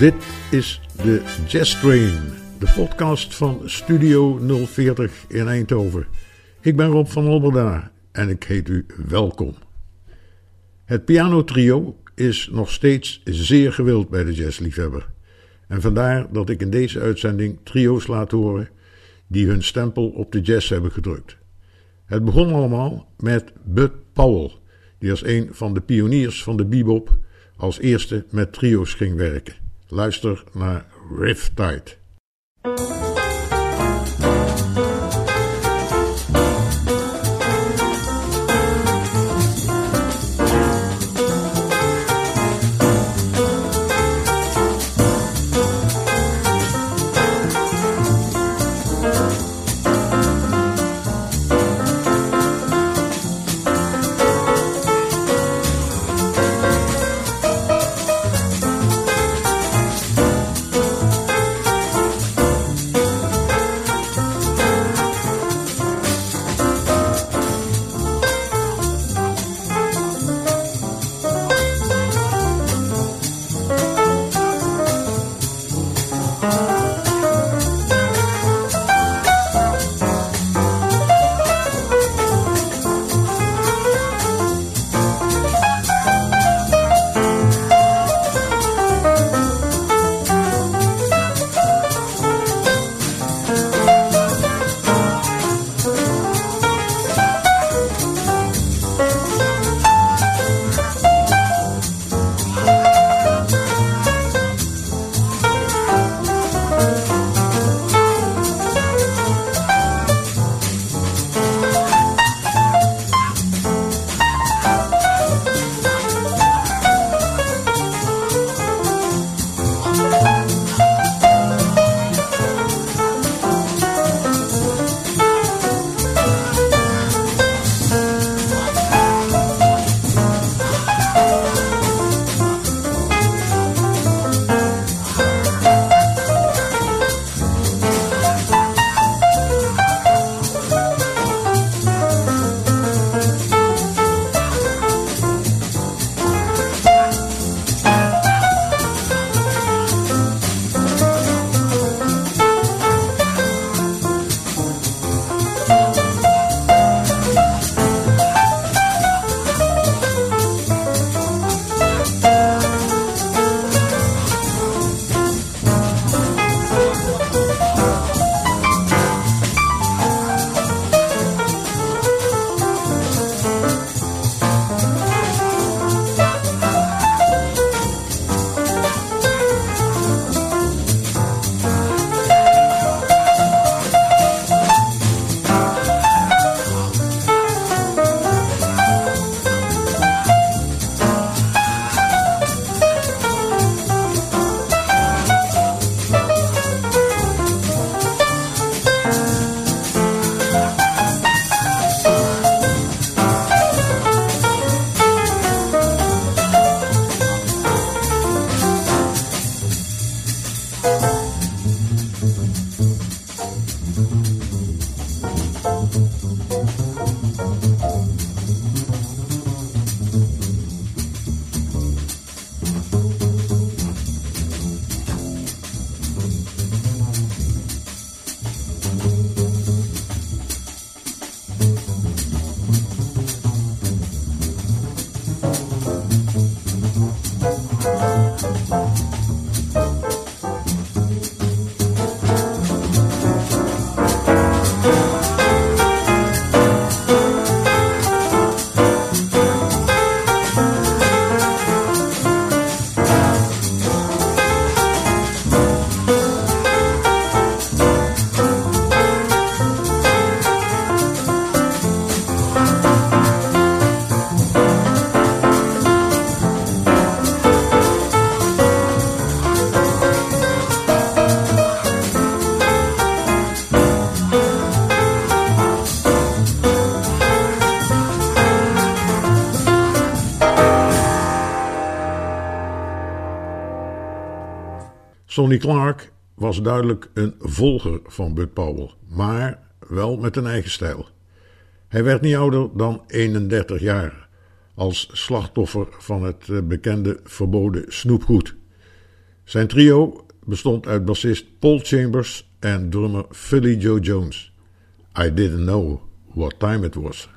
Dit is de Jazz Train, de podcast van Studio 040 in Eindhoven. Ik ben Rob van Olberda en ik heet u welkom. Het pianotrio is nog steeds zeer gewild bij de jazzliefhebber. En vandaar dat ik in deze uitzending trio's laat horen die hun stempel op de jazz hebben gedrukt. Het begon allemaal met Bud Powell, die als een van de pioniers van de bebop als eerste met trio's ging werken. Luister naar Riptide. Sonny Clark was duidelijk een volger van Bud Powell, maar wel met een eigen stijl. Hij werd niet ouder dan 31 jaar, als slachtoffer van het eh, bekende verboden snoepgoed. Zijn trio bestond uit bassist Paul Chambers en drummer Philly Joe Jones. I didn't know what time it was.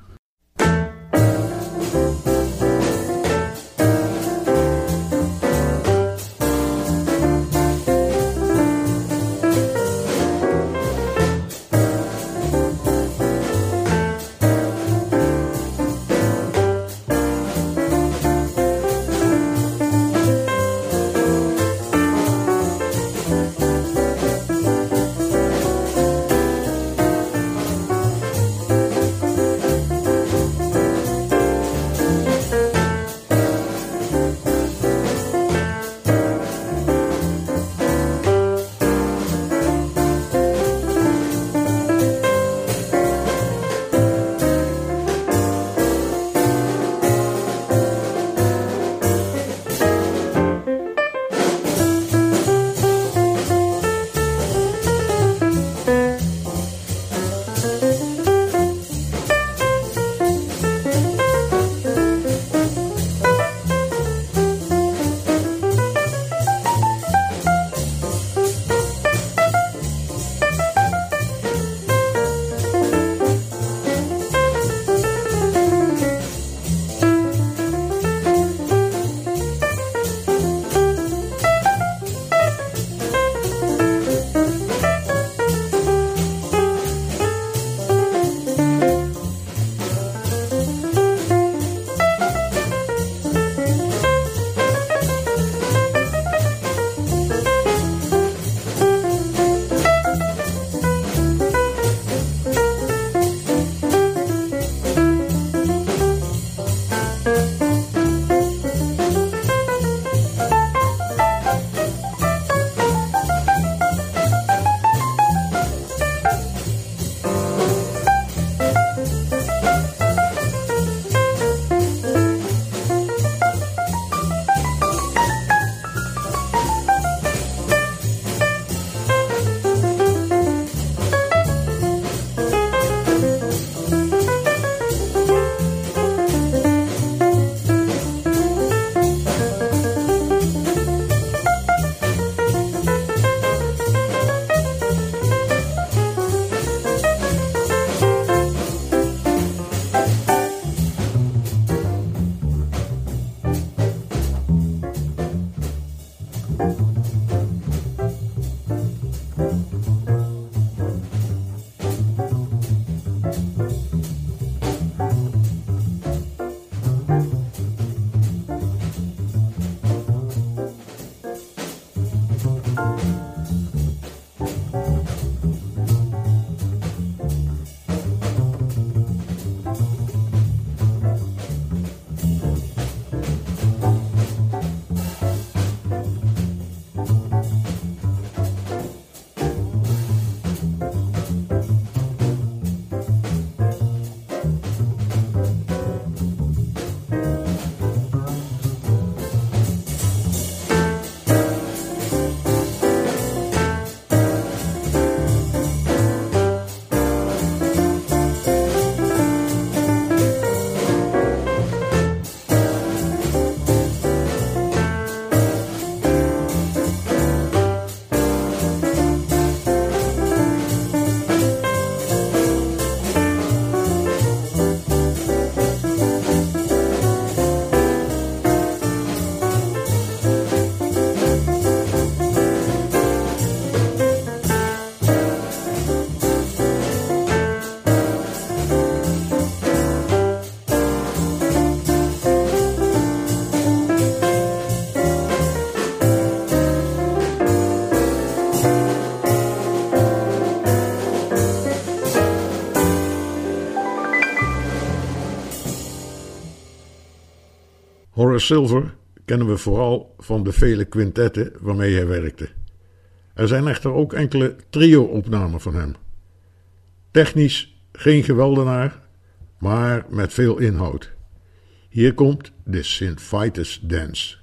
Silver kennen we vooral van de vele quintetten waarmee hij werkte. Er zijn echter ook enkele trio-opnamen van hem. Technisch geen geweldenaar, maar met veel inhoud. Hier komt de St. Vitus Dance.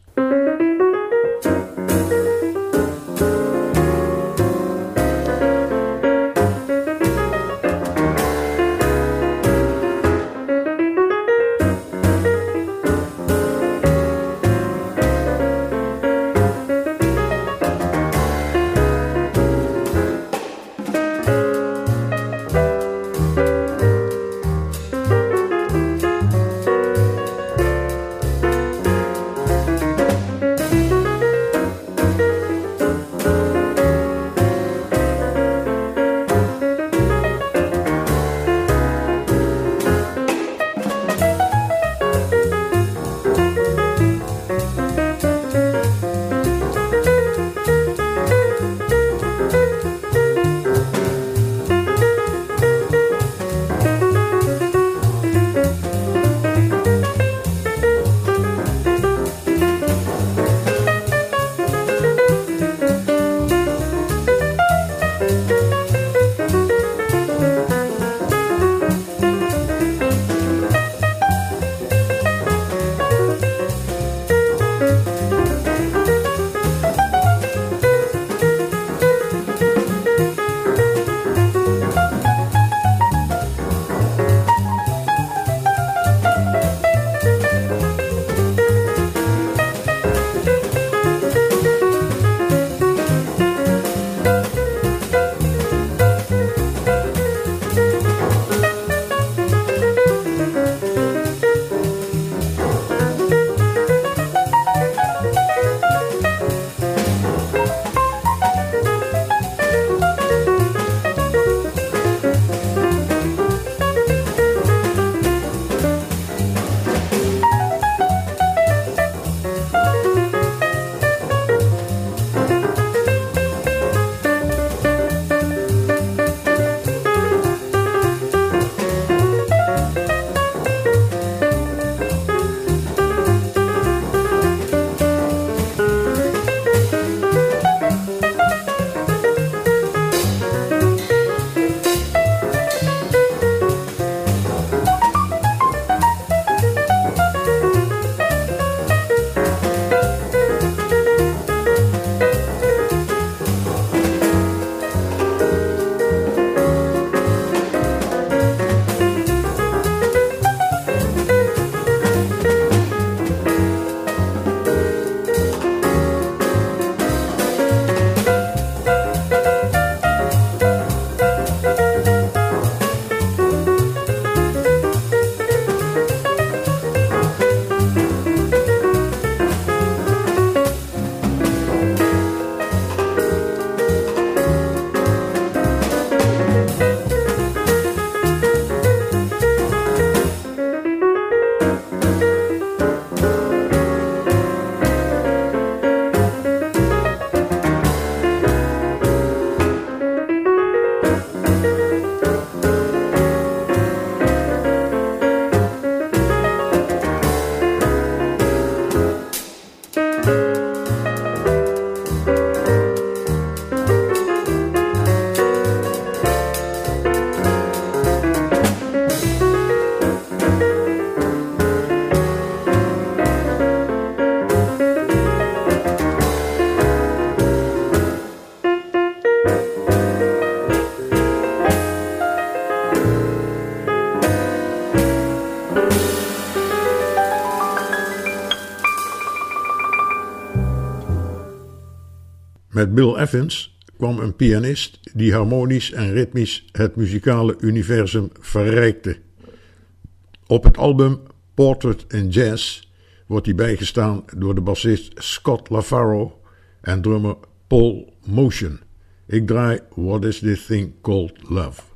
Met Bill Evans kwam een pianist die harmonisch en ritmisch het muzikale universum verrijkte. Op het album Portrait in Jazz wordt hij bijgestaan door de bassist Scott LaFaro en drummer Paul Motion. Ik draai What is this thing called love?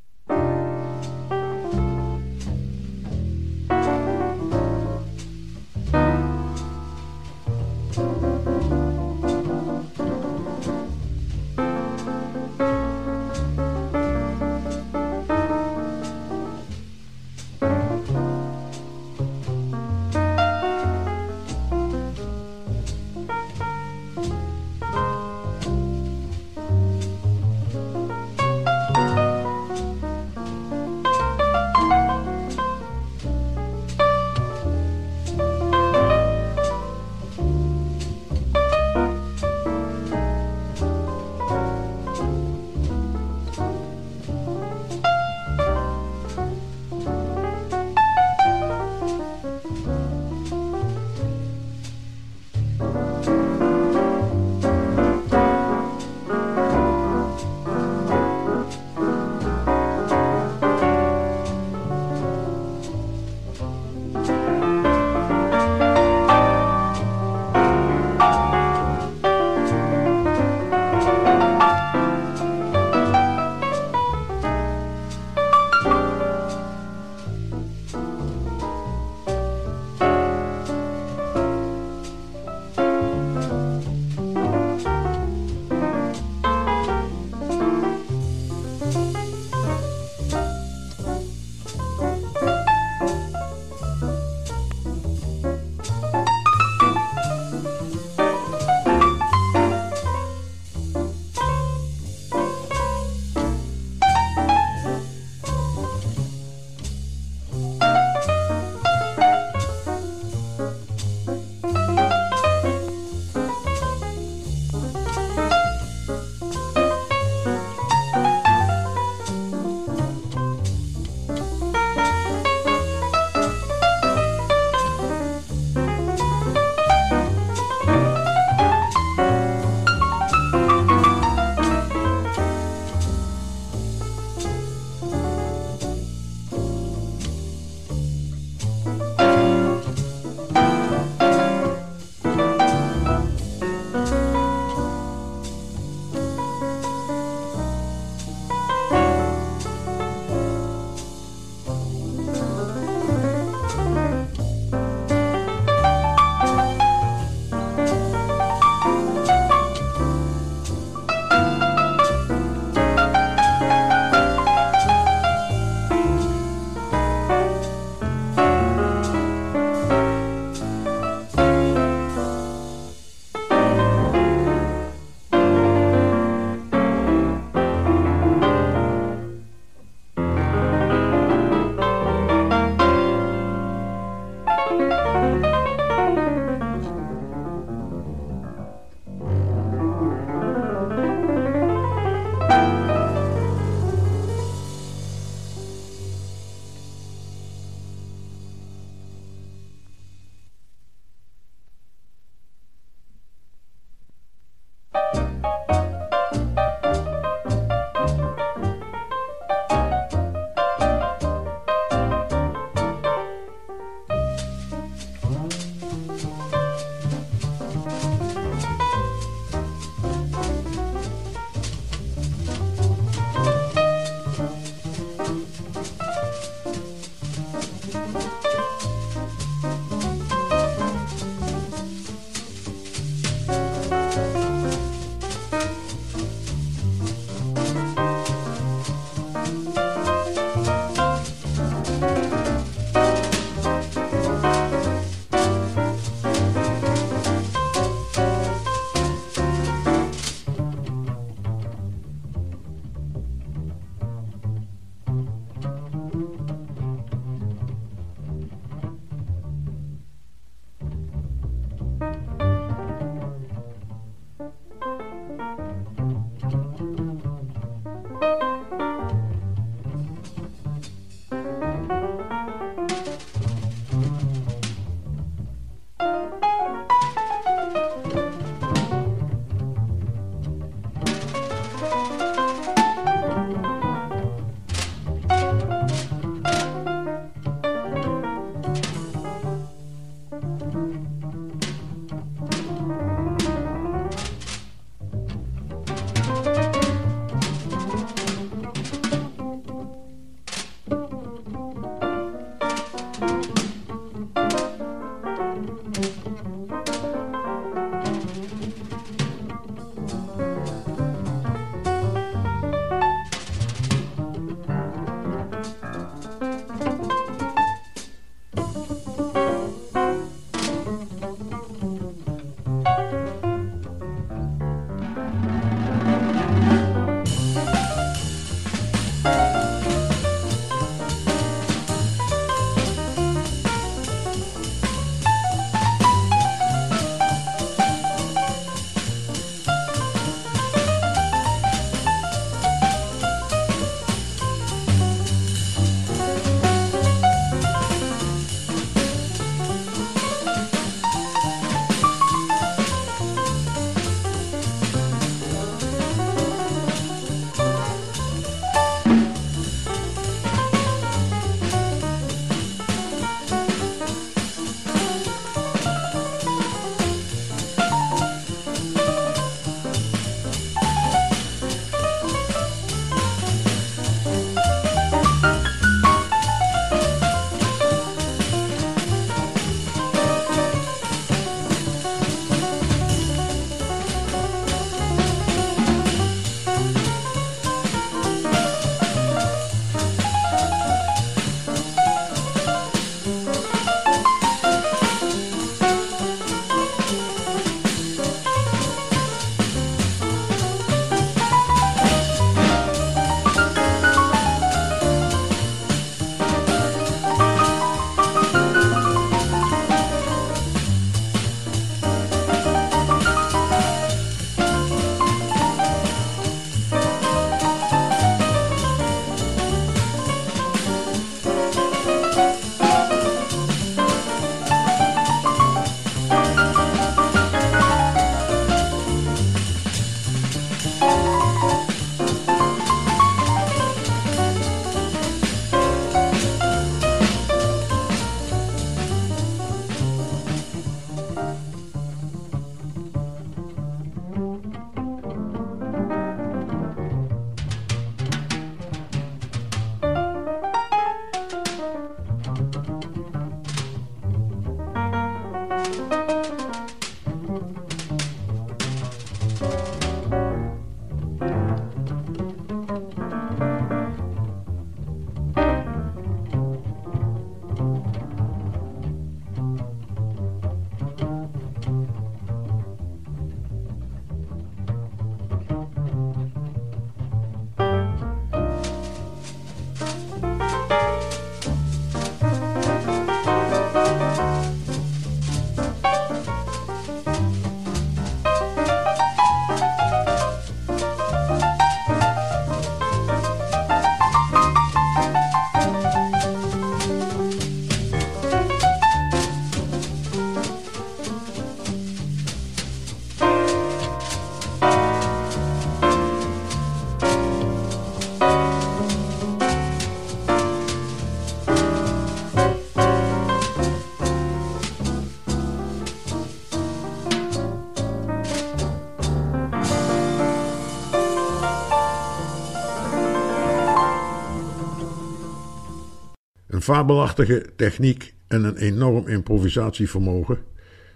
Fabelachtige techniek en een enorm improvisatievermogen,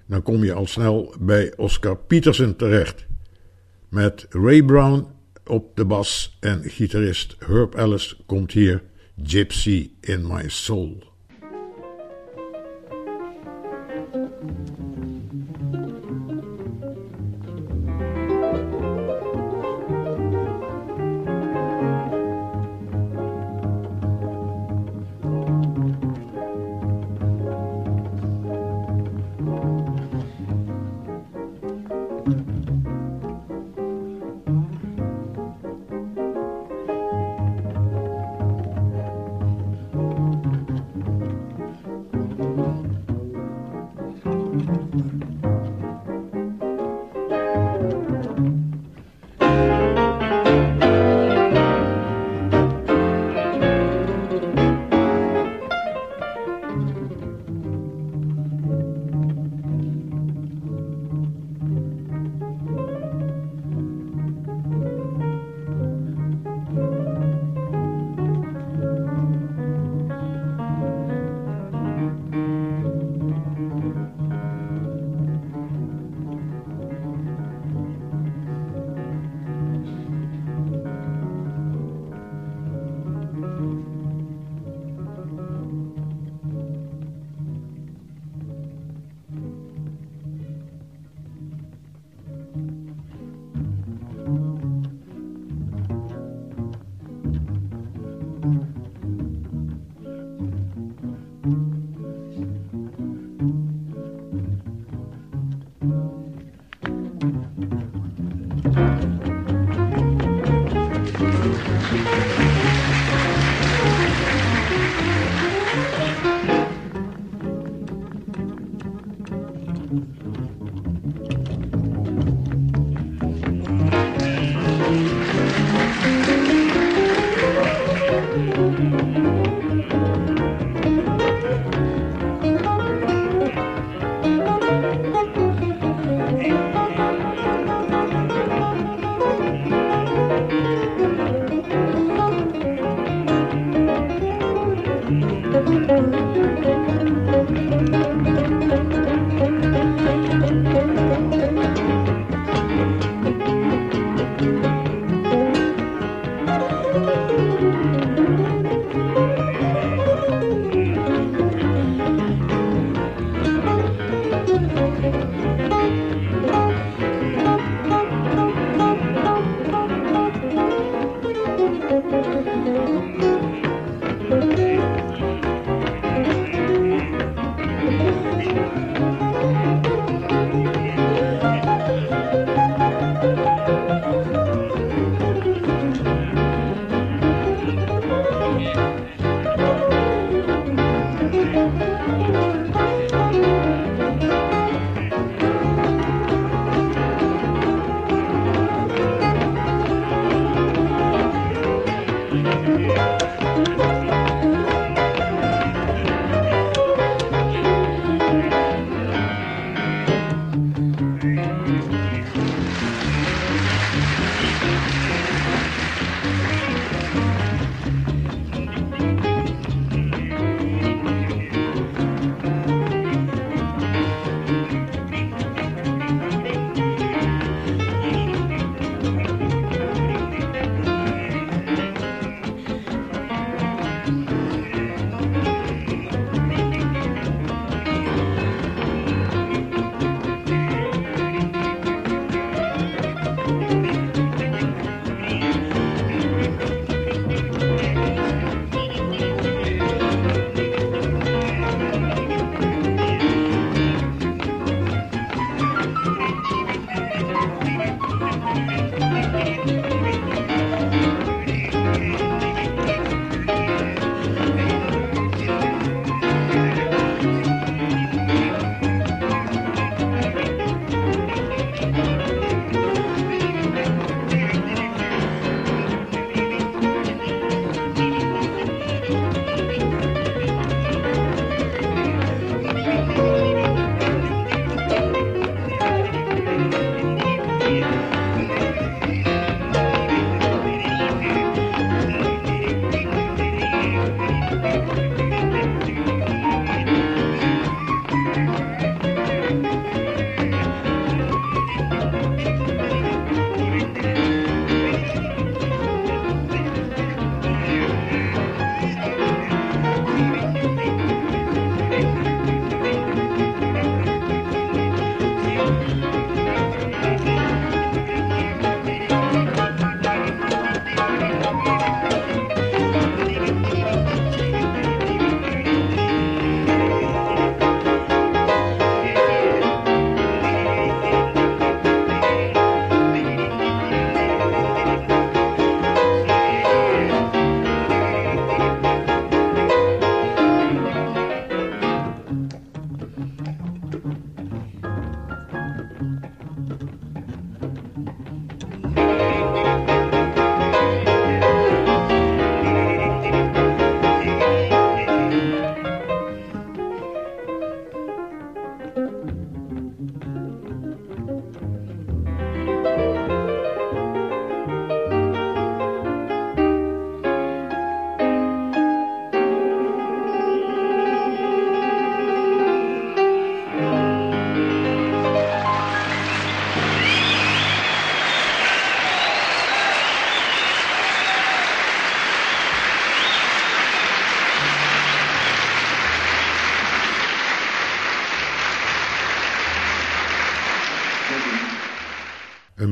dan kom je al snel bij Oscar Peterson terecht. Met Ray Brown op de bas en gitarist Herb Ellis komt hier Gypsy in My Soul.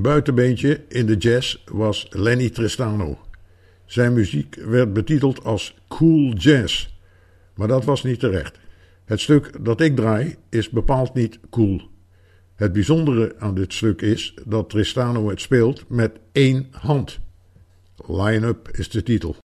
Buitenbeentje in de jazz was Lenny Tristano. Zijn muziek werd betiteld als cool jazz, maar dat was niet terecht. Het stuk dat ik draai is bepaald niet cool. Het bijzondere aan dit stuk is dat Tristano het speelt met één hand. Line-up is de titel.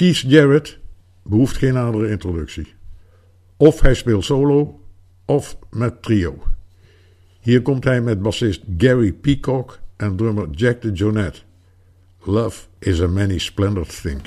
Keith Jarrett behoeft geen nadere introductie. Of hij speelt solo, of met trio. Hier komt hij met bassist Gary Peacock en drummer Jack de Jonette. Love is a many splendid thing.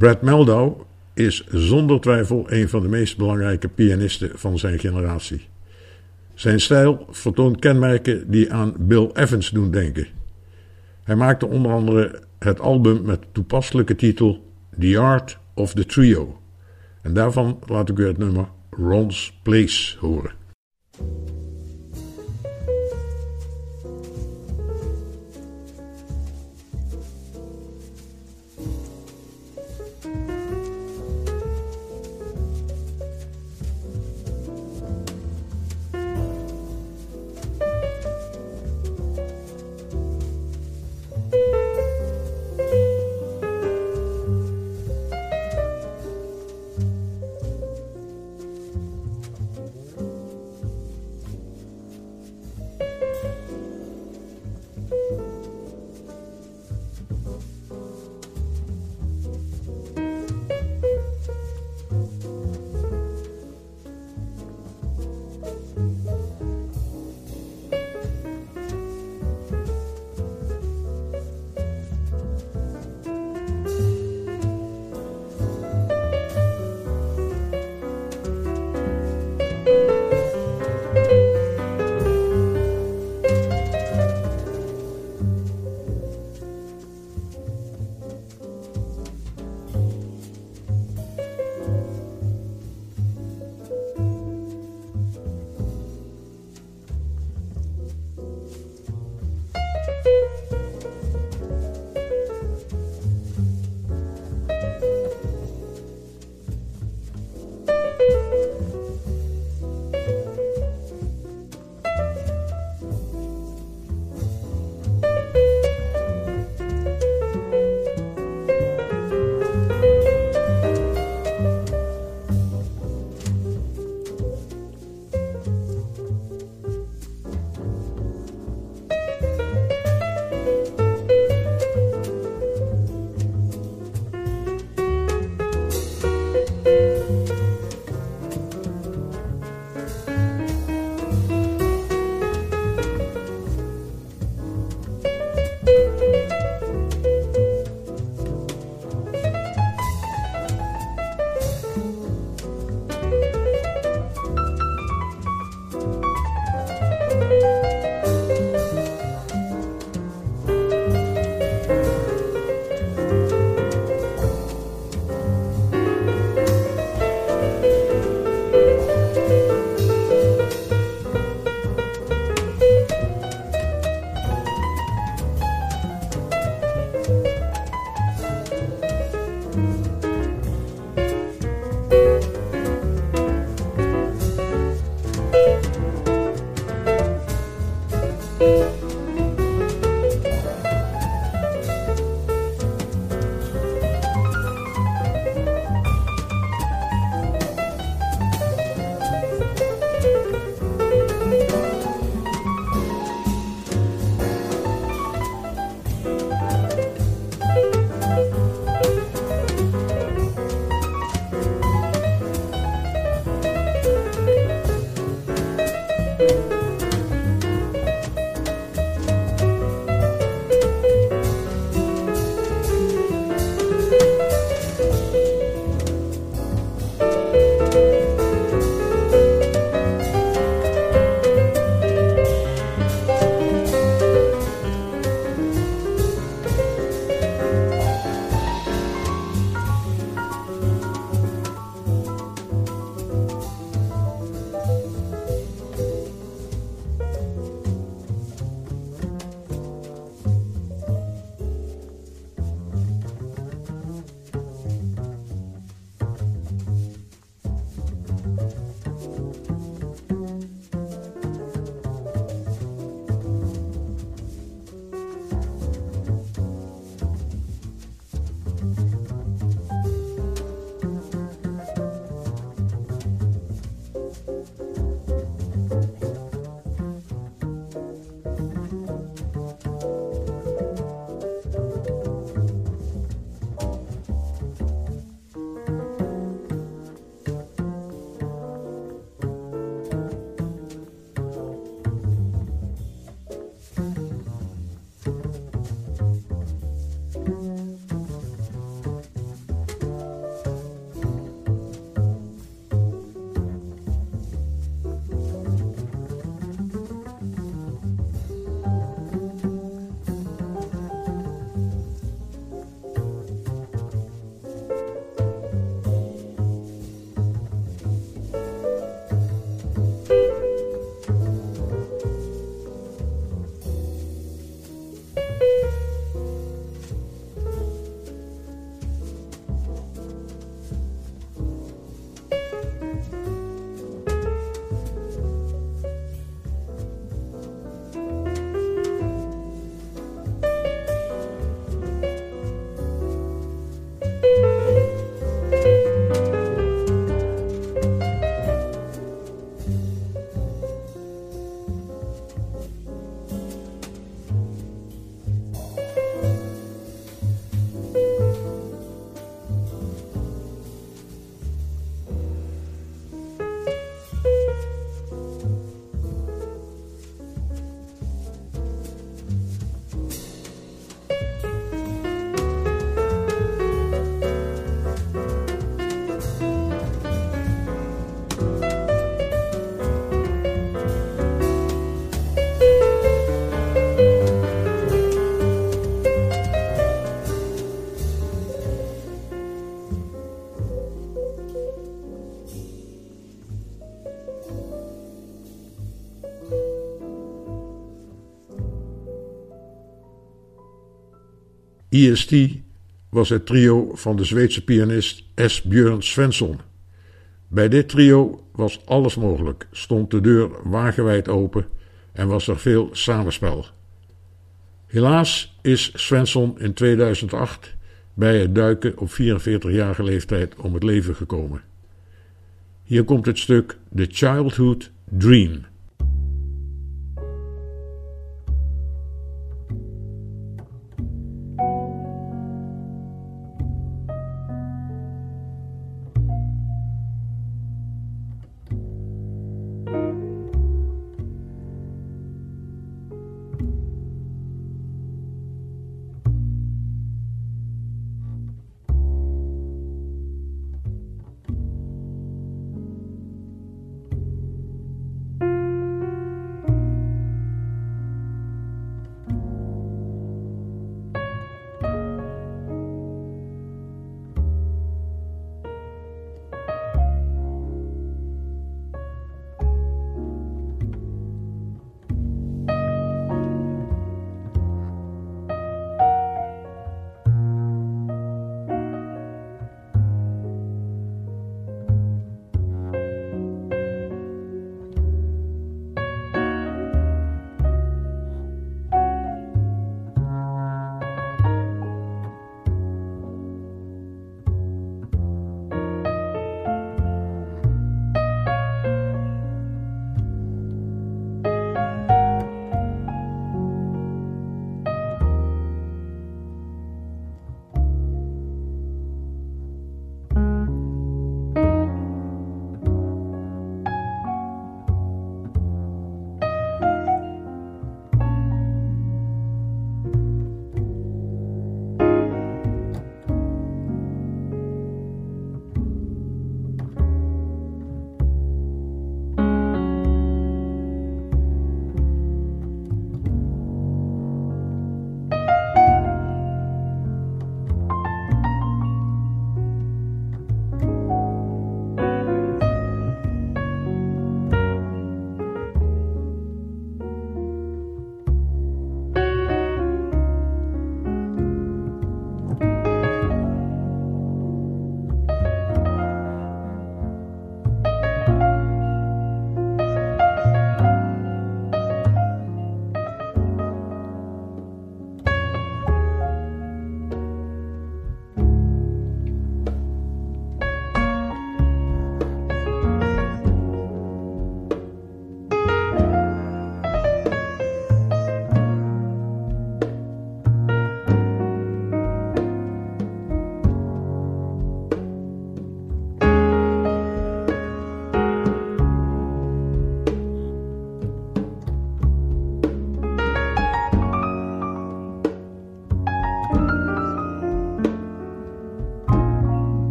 Brad Meldau is zonder twijfel een van de meest belangrijke pianisten van zijn generatie. Zijn stijl vertoont kenmerken die aan Bill Evans doen denken. Hij maakte onder andere het album met toepasselijke titel The Art of the Trio. En daarvan laat ik u het nummer Ron's Place horen. EST was het trio van de Zweedse pianist S. Björn Svensson. Bij dit trio was alles mogelijk, stond de deur wagenwijd open en was er veel samenspel. Helaas is Svensson in 2008 bij het duiken op 44-jarige leeftijd om het leven gekomen. Hier komt het stuk The Childhood Dream.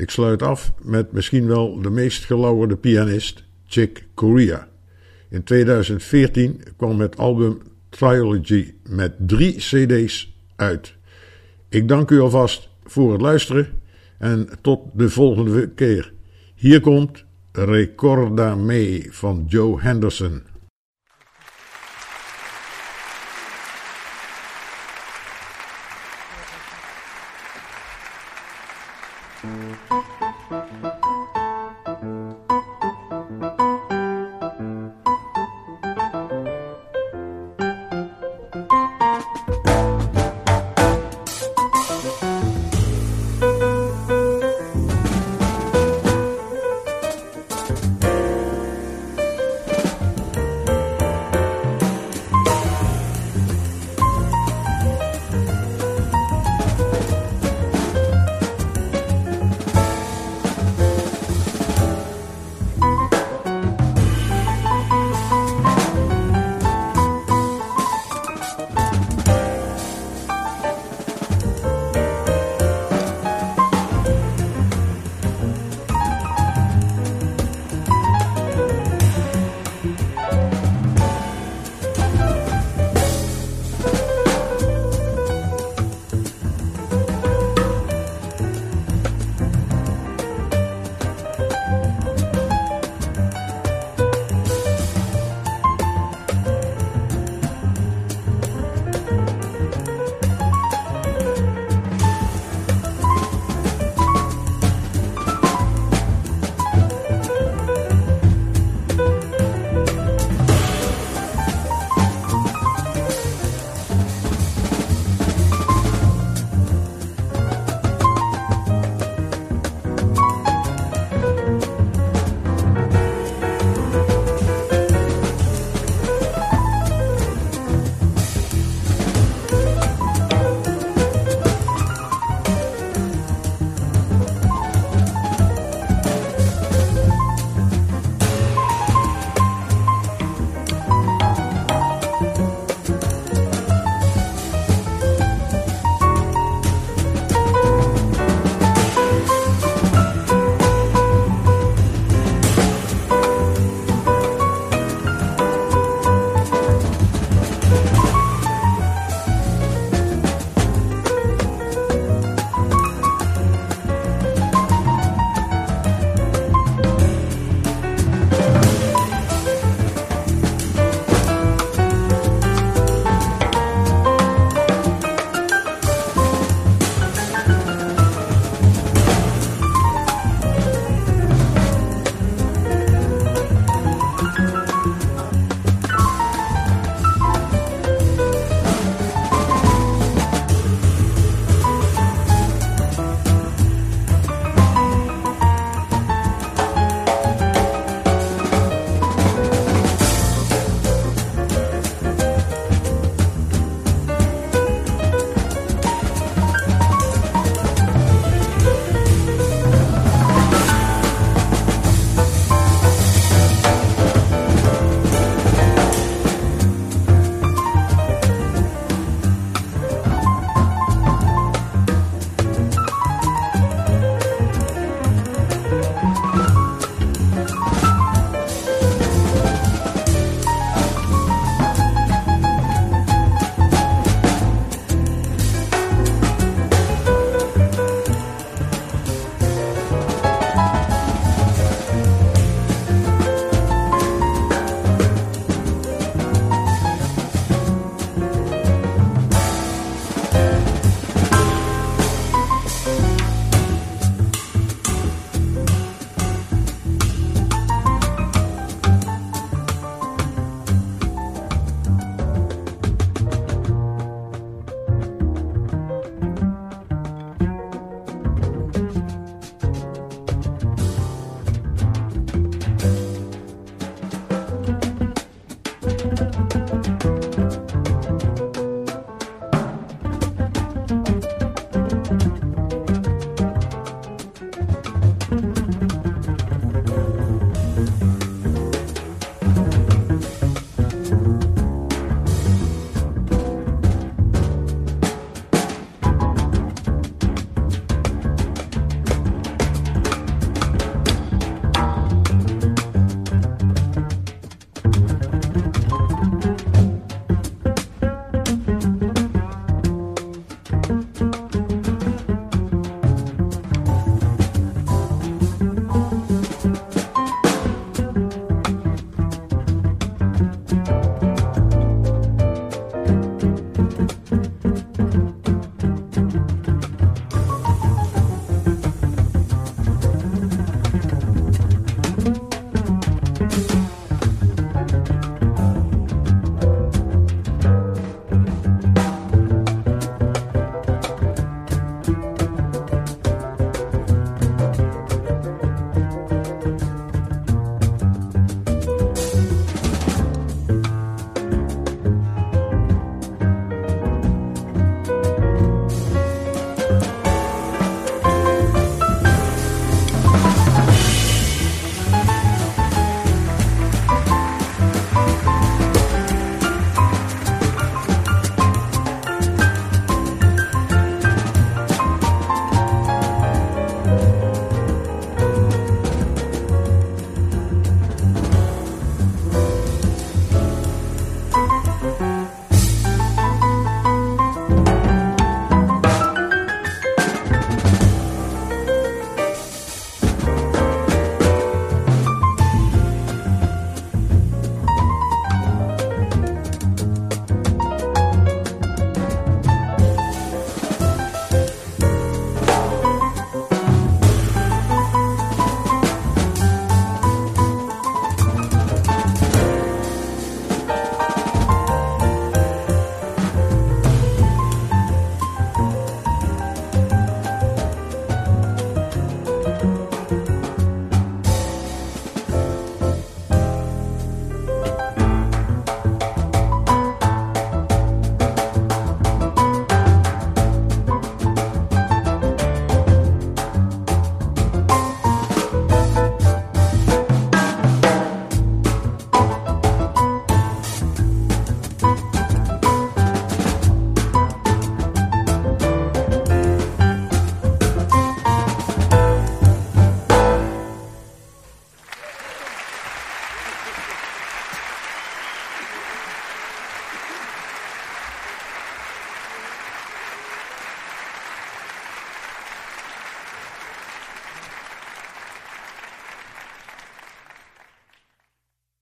Ik sluit af met misschien wel de meest gelauwerde pianist, Chick Corea. In 2014 kwam het album Trilogy met drie CD's uit. Ik dank u alvast voor het luisteren en tot de volgende keer. Hier komt Recorda Me van Joe Henderson.